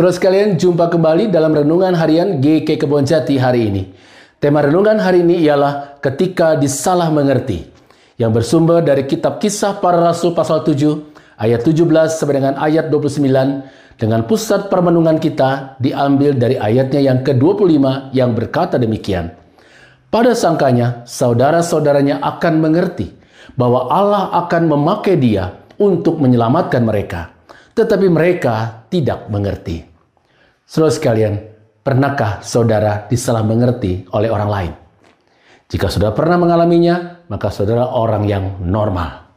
Saudara sekalian, jumpa kembali dalam renungan harian GK Kebonjati hari ini. Tema renungan hari ini ialah ketika disalah mengerti yang bersumber dari kitab Kisah Para Rasul pasal 7 ayat 17 sampai dengan ayat 29 dengan pusat permenungan kita diambil dari ayatnya yang ke-25 yang berkata demikian. Pada sangkanya, saudara-saudaranya akan mengerti bahwa Allah akan memakai dia untuk menyelamatkan mereka. Tetapi mereka tidak mengerti. Saudara sekalian, pernahkah saudara disalah mengerti oleh orang lain? Jika saudara pernah mengalaminya, maka saudara orang yang normal.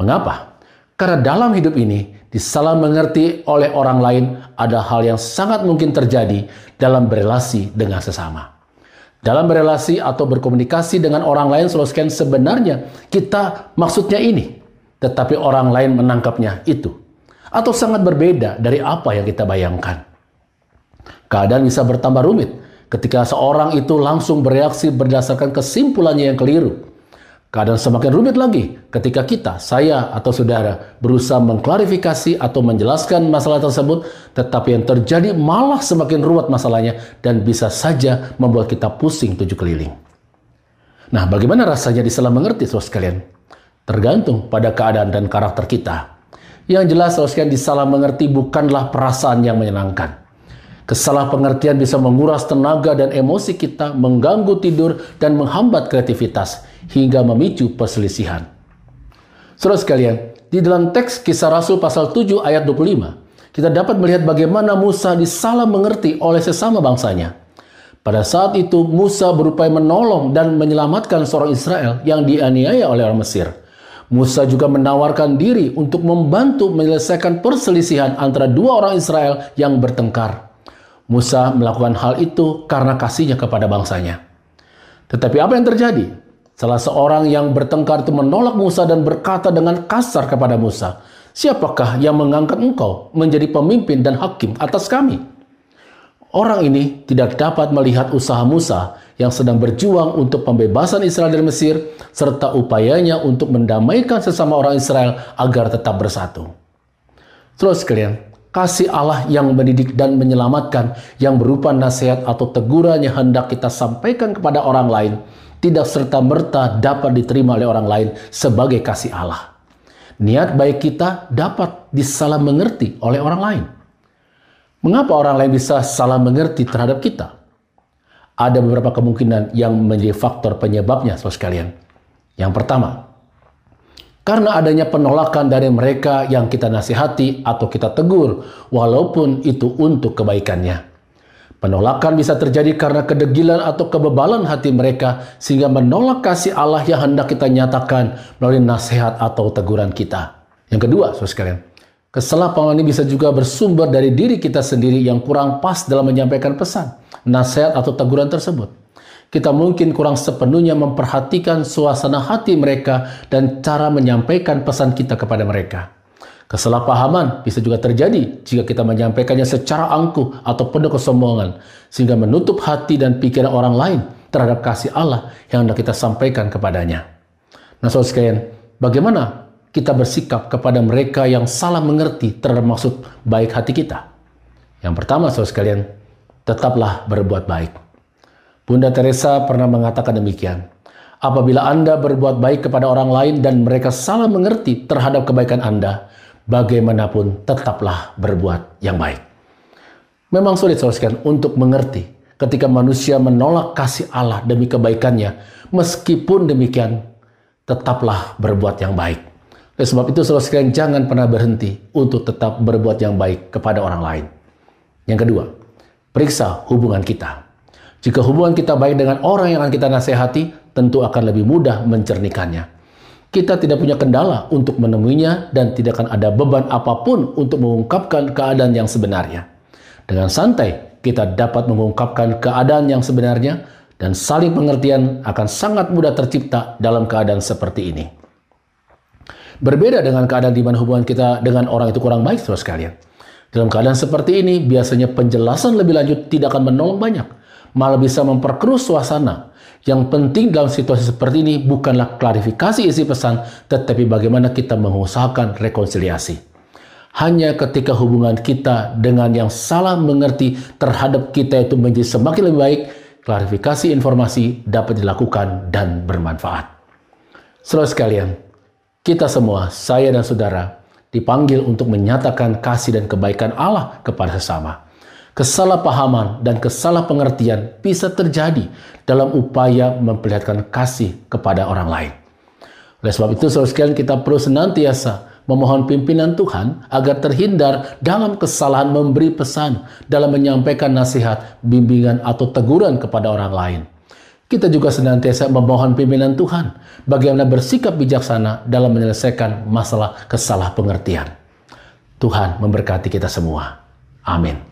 Mengapa? Karena dalam hidup ini, disalah mengerti oleh orang lain ada hal yang sangat mungkin terjadi dalam berelasi dengan sesama. Dalam berelasi atau berkomunikasi dengan orang lain, saudara sebenarnya kita maksudnya ini. Tetapi orang lain menangkapnya itu. Atau sangat berbeda dari apa yang kita bayangkan. Keadaan bisa bertambah rumit ketika seorang itu langsung bereaksi berdasarkan kesimpulannya yang keliru. Keadaan semakin rumit lagi ketika kita, saya atau saudara berusaha mengklarifikasi atau menjelaskan masalah tersebut, tetapi yang terjadi malah semakin ruwet masalahnya dan bisa saja membuat kita pusing tujuh keliling. Nah, bagaimana rasanya disalah mengerti, saudara sekalian? Tergantung pada keadaan dan karakter kita. Yang jelas, saudara sekalian, disalah mengerti bukanlah perasaan yang menyenangkan. Kesalahpengertian bisa menguras tenaga dan emosi kita, mengganggu tidur, dan menghambat kreativitas, hingga memicu perselisihan. Saudara sekalian, di dalam teks kisah Rasul pasal 7 ayat 25, kita dapat melihat bagaimana Musa disalah mengerti oleh sesama bangsanya. Pada saat itu, Musa berupaya menolong dan menyelamatkan seorang Israel yang dianiaya oleh orang Mesir. Musa juga menawarkan diri untuk membantu menyelesaikan perselisihan antara dua orang Israel yang bertengkar. Musa melakukan hal itu karena kasihnya kepada bangsanya. Tetapi apa yang terjadi? Salah seorang yang bertengkar itu menolak Musa dan berkata dengan kasar kepada Musa, Siapakah yang mengangkat engkau menjadi pemimpin dan hakim atas kami? Orang ini tidak dapat melihat usaha Musa yang sedang berjuang untuk pembebasan Israel dari Mesir, serta upayanya untuk mendamaikan sesama orang Israel agar tetap bersatu. Terus kalian, kasih Allah yang mendidik dan menyelamatkan yang berupa nasihat atau teguran yang hendak kita sampaikan kepada orang lain tidak serta-merta dapat diterima oleh orang lain sebagai kasih Allah. Niat baik kita dapat disalah mengerti oleh orang lain. Mengapa orang lain bisa salah mengerti terhadap kita? Ada beberapa kemungkinan yang menjadi faktor penyebabnya, saudara sekalian. Yang pertama, karena adanya penolakan dari mereka yang kita nasihati atau kita tegur, walaupun itu untuk kebaikannya. Penolakan bisa terjadi karena kedegilan atau kebebalan hati mereka sehingga menolak kasih Allah yang hendak kita nyatakan melalui nasihat atau teguran kita. Yang kedua, saudara sekalian, kesalahpahaman ini bisa juga bersumber dari diri kita sendiri yang kurang pas dalam menyampaikan pesan, nasihat atau teguran tersebut kita mungkin kurang sepenuhnya memperhatikan suasana hati mereka dan cara menyampaikan pesan kita kepada mereka. Kesalahpahaman bisa juga terjadi jika kita menyampaikannya secara angkuh atau penuh kesombongan, sehingga menutup hati dan pikiran orang lain terhadap kasih Allah yang hendak kita sampaikan kepadanya. Nah, saudara sekalian, bagaimana kita bersikap kepada mereka yang salah mengerti terhadap maksud baik hati kita? Yang pertama, saudara sekalian, tetaplah berbuat baik. Bunda Teresa pernah mengatakan demikian. Apabila Anda berbuat baik kepada orang lain dan mereka salah mengerti terhadap kebaikan Anda, bagaimanapun tetaplah berbuat yang baik. Memang sulit saudara untuk mengerti ketika manusia menolak kasih Allah demi kebaikannya. Meskipun demikian, tetaplah berbuat yang baik. Oleh sebab itu saudara sekalian jangan pernah berhenti untuk tetap berbuat yang baik kepada orang lain. Yang kedua, periksa hubungan kita. Jika hubungan kita baik dengan orang yang akan kita nasihati, tentu akan lebih mudah mencernihkannya. Kita tidak punya kendala untuk menemuinya dan tidak akan ada beban apa pun untuk mengungkapkan keadaan yang sebenarnya. Dengan santai, kita dapat mengungkapkan keadaan yang sebenarnya dan saling pengertian akan sangat mudah tercipta dalam keadaan seperti ini. Berbeda dengan keadaan di mana hubungan kita dengan orang itu kurang baik, saudara sekalian. Dalam keadaan seperti ini, biasanya penjelasan lebih lanjut tidak akan menolong banyak, malah bisa memperkeruh suasana yang penting dalam situasi seperti ini bukanlah klarifikasi isi pesan, tetapi bagaimana kita mengusahakan rekonsiliasi. Hanya ketika hubungan kita dengan yang salah mengerti terhadap kita itu menjadi semakin lebih baik, klarifikasi informasi dapat dilakukan dan bermanfaat. Saudara sekalian, kita semua, saya dan saudara, dipanggil untuk menyatakan kasih dan kebaikan Allah kepada sesama kesalahpahaman dan kesalahpengertian bisa terjadi dalam upaya memperlihatkan kasih kepada orang lain. Oleh sebab itu, saudara sekalian, kita perlu senantiasa memohon pimpinan Tuhan agar terhindar dalam kesalahan memberi pesan dalam menyampaikan nasihat, bimbingan, atau teguran kepada orang lain. Kita juga senantiasa memohon pimpinan Tuhan bagaimana bersikap bijaksana dalam menyelesaikan masalah kesalah pengertian. Tuhan memberkati kita semua. Amin.